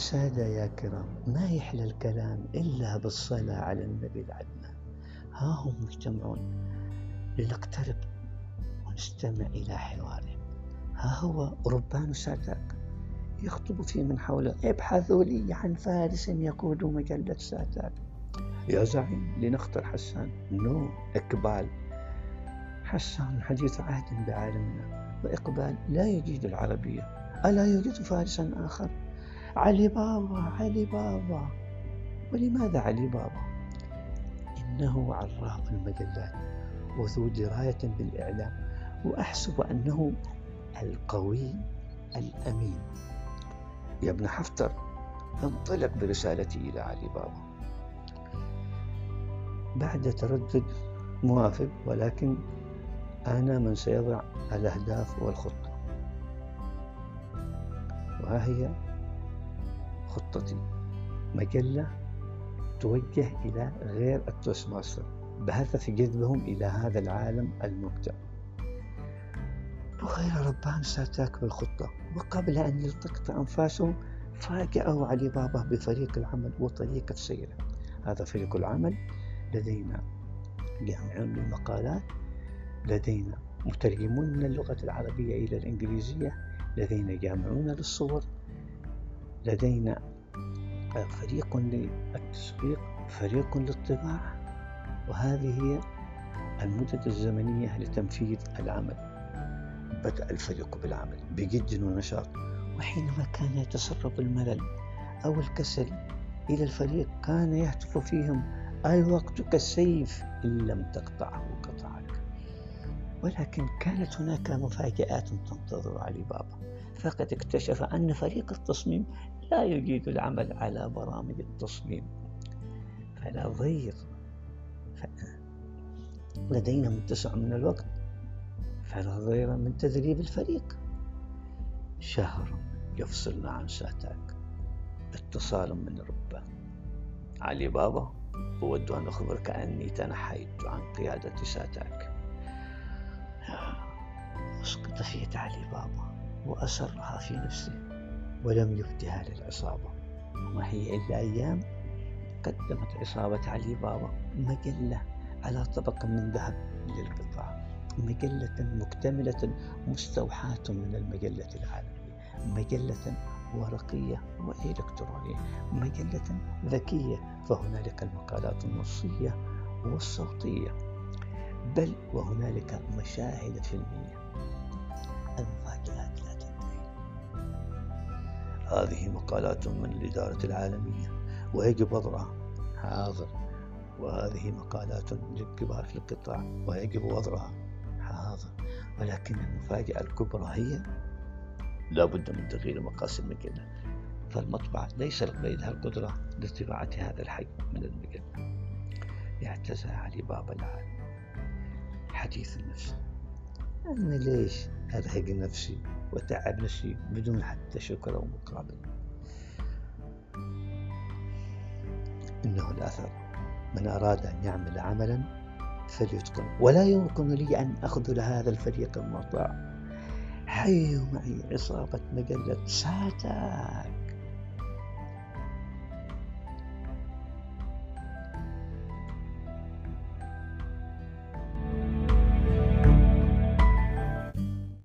سادة يا كرام ما يحلى الكلام إلا بالصلاة على النبي العدنان. ها هم مجتمعون. لنقترب ونستمع إلى حوارهم. ها هو ربان ساتاك يخطب في من حوله. ابحثوا لي عن فارس يقود مجلة ساتاك يا زعيم لنختر حسان. أو إقبال. حسان حديث عهد بعالمنا. وإقبال لا يجيد العربية. ألا يوجد فارسا آخر؟ علي بابا علي بابا. ولماذا علي بابا؟ إنه عراف المجلات وذو دراية بالإعلام وأحسب أنه القوي الأمين. يا ابن حفتر انطلق برسالتي إلى علي بابا. بعد تردد موافق ولكن أنا من سيضع الأهداف والخطة. وها هي؟ خطتي مجلة توجه إلى غير ال Toastmaster بهدف جذبهم إلى هذا العالم الممتع وغير ربان سأتاك بالخطة. وقبل أن يلتقط أنفاسهم فاجأوا علي بابا بفريق العمل وطريقة سيره هذا فريق العمل لدينا جامعون للمقالات لدينا مترجمون من اللغة العربية إلى الإنجليزية لدينا جامعون للصور. لدينا فريق للتسويق فريق للطباعة وهذه هي المدة الزمنية لتنفيذ العمل بدأ الفريق بالعمل بجد ونشاط. وحينما كان يتسرب الملل أو الكسل إلى الفريق كان يهتف فيهم الوقت كالسيف إن لم تقطعه قطعك. ولكن كانت هناك مفاجآت تنتظر علي بابا. فقد اكتشف أن فريق التصميم لا يجيد العمل على برامج التصميم. فلا ضير. لدينا متسع من الوقت. فلا ضير من تدريب الفريق. شهر يفصلنا عن ساتاك. اتصال من ربان علي بابا أود أن أخبرك أني تنحيت عن قيادة ساتاك. أسقط في يد علي بابا وأسرها في نفسه ولم يبدها للعصابة وما هي إلا أيام قدمت عصابة علي بابا مجلة على طبق من ذهب للقطاع مجلة مكتملة مستوحاة من المجلة العالمية مجلة ورقية وإلكترونية مجلة ذكية فهنالك المقالات النصية والصوتية. بل وهنالك مشاهد فيلمية. المفاجآت لا تنتهي. هذه مقالات من الإدارة العالمية ويجب وضعها حاضر. وهذه مقالات للكبار في القطاع ويجب وضعها حاضر. ولكن المفاجأة الكبرى هي؟ لا بد من تغيير مقاس المجلة فالمطبعة ليس لديها القدرة لطباعة هذا الحجم من المجلة. اعتزى علي بابا العالم. حديث النفس. أنا ليش أرهق نفسي وتعب نفسي بدون حتى شكر أو مقابل؟ إنه الأثر. من أراد أن يعمل عملا فليتقن. ولا يمكن لي أن أخذل هذا الفريق المطاع. حيوا معي عصابة مجلة ساتاك